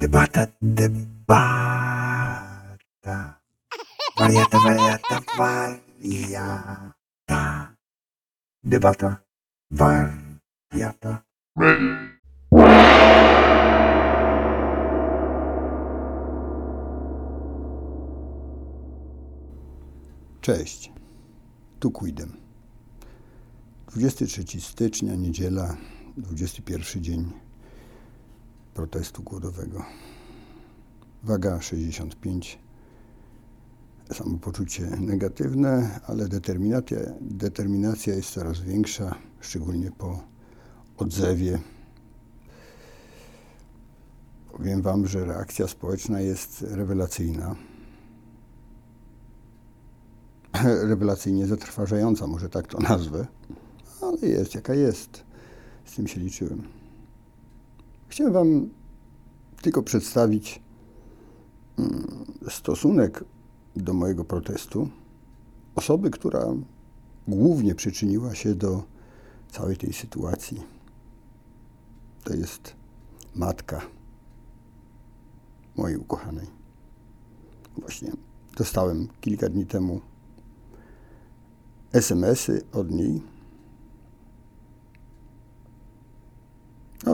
Debata, debata. Wariata, wariata, wariata. Debata, wariata. Cześć, tu Quidem. 23 stycznia, niedziela, 21 dzień protestu głodowego. Waga 65, samopoczucie negatywne, ale determinacja, determinacja jest coraz większa, szczególnie po odzewie. Powiem Wam, że reakcja społeczna jest rewelacyjna. Rewelacyjnie zatrważająca, może tak to nazwę, ale jest jaka jest. Z tym się liczyłem. Chciałem Wam tylko przedstawić mm, stosunek do mojego protestu osoby, która głównie przyczyniła się do całej tej sytuacji. To jest matka mojej ukochanej. Właśnie dostałem kilka dni temu SMS-y od niej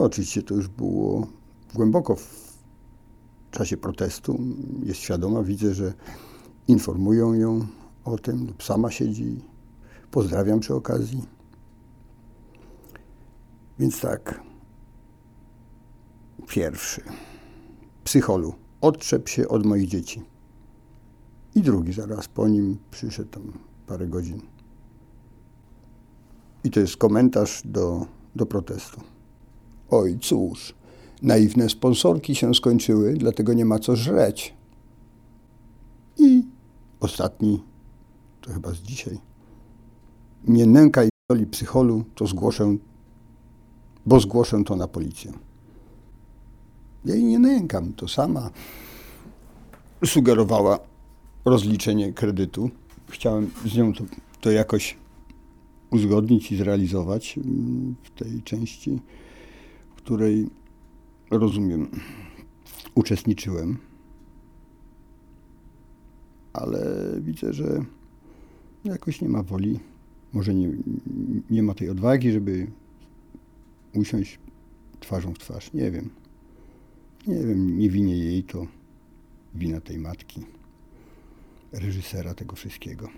oczywiście to już było głęboko w czasie protestu. Jest świadoma, widzę, że informują ją o tym, lub sama siedzi. Pozdrawiam przy okazji. Więc tak. Pierwszy. Psycholu. Odczep się od moich dzieci. I drugi zaraz po nim przyszedł tam parę godzin. I to jest komentarz do, do protestu. Oj, cóż, naiwne sponsorki się skończyły, dlatego nie ma co żreć. I ostatni, to chyba z dzisiaj. Nie nękaj doli psycholu, to zgłoszę, bo zgłoszę to na policję. Ja jej nie nękam, to sama sugerowała rozliczenie kredytu. Chciałem z nią to, to jakoś uzgodnić i zrealizować mm, w tej części której rozumiem, uczestniczyłem, ale widzę, że jakoś nie ma woli, może nie, nie ma tej odwagi, żeby usiąść twarzą w twarz. Nie wiem. Nie wiem, nie winię jej, to wina tej matki, reżysera tego wszystkiego.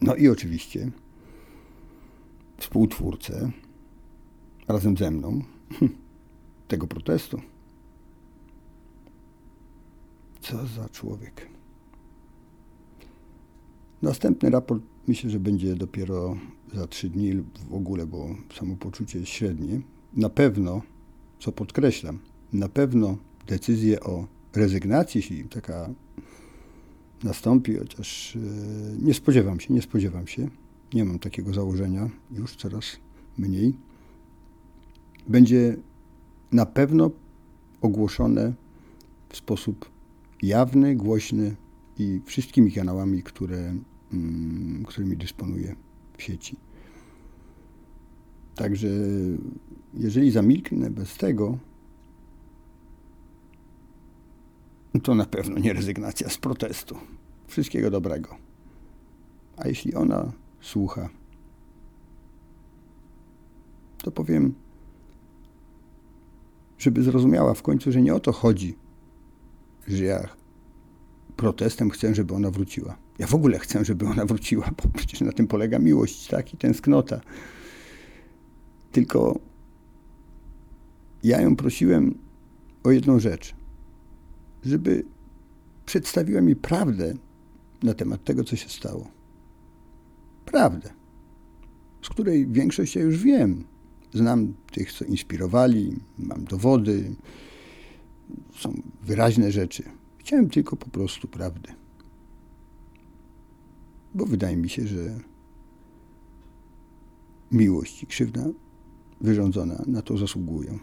No i oczywiście współtwórcę razem ze mną tego protestu. Co za człowiek. Następny raport myślę, że będzie dopiero za trzy dni lub w ogóle, bo samopoczucie jest średnie. Na pewno, co podkreślam, na pewno decyzję o rezygnacji, jeśli taka nastąpi, chociaż e, nie spodziewam się, nie spodziewam się. Nie mam takiego założenia, już coraz mniej będzie na pewno ogłoszone w sposób jawny, głośny i wszystkimi kanałami, które, mm, którymi dysponuję w sieci. Także jeżeli zamilknę bez tego, to na pewno nie rezygnacja z protestu. Wszystkiego dobrego. A jeśli ona słucha, to powiem, żeby zrozumiała w końcu, że nie o to chodzi, że ja protestem chcę, żeby ona wróciła. Ja w ogóle chcę, żeby ona wróciła, bo przecież na tym polega miłość, tak, i tęsknota. Tylko ja ją prosiłem o jedną rzecz, żeby przedstawiła mi prawdę na temat tego, co się stało. Prawdę, z której większość ja już wiem. Znam tych, co inspirowali, mam dowody, są wyraźne rzeczy. Chciałem tylko po prostu prawdy. Bo wydaje mi się, że miłość i krzywda wyrządzona na to zasługują.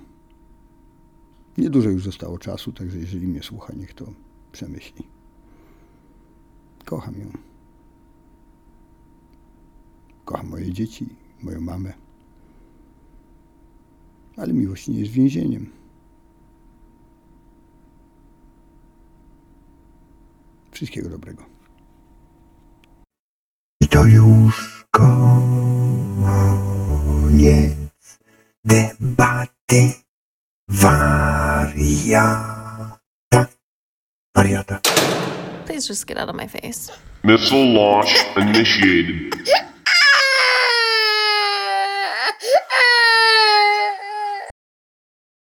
Niedużo już zostało czasu, także jeżeli mnie słucha, niech to przemyśli. Kocham ją. Kocham moje dzieci, moją mamę. Ale miłość nie jest więzieniem. Wszystkiego dobrego. I to już koniec debaty wariata. Wariata. Please just get out of my face. Missile launch initiated.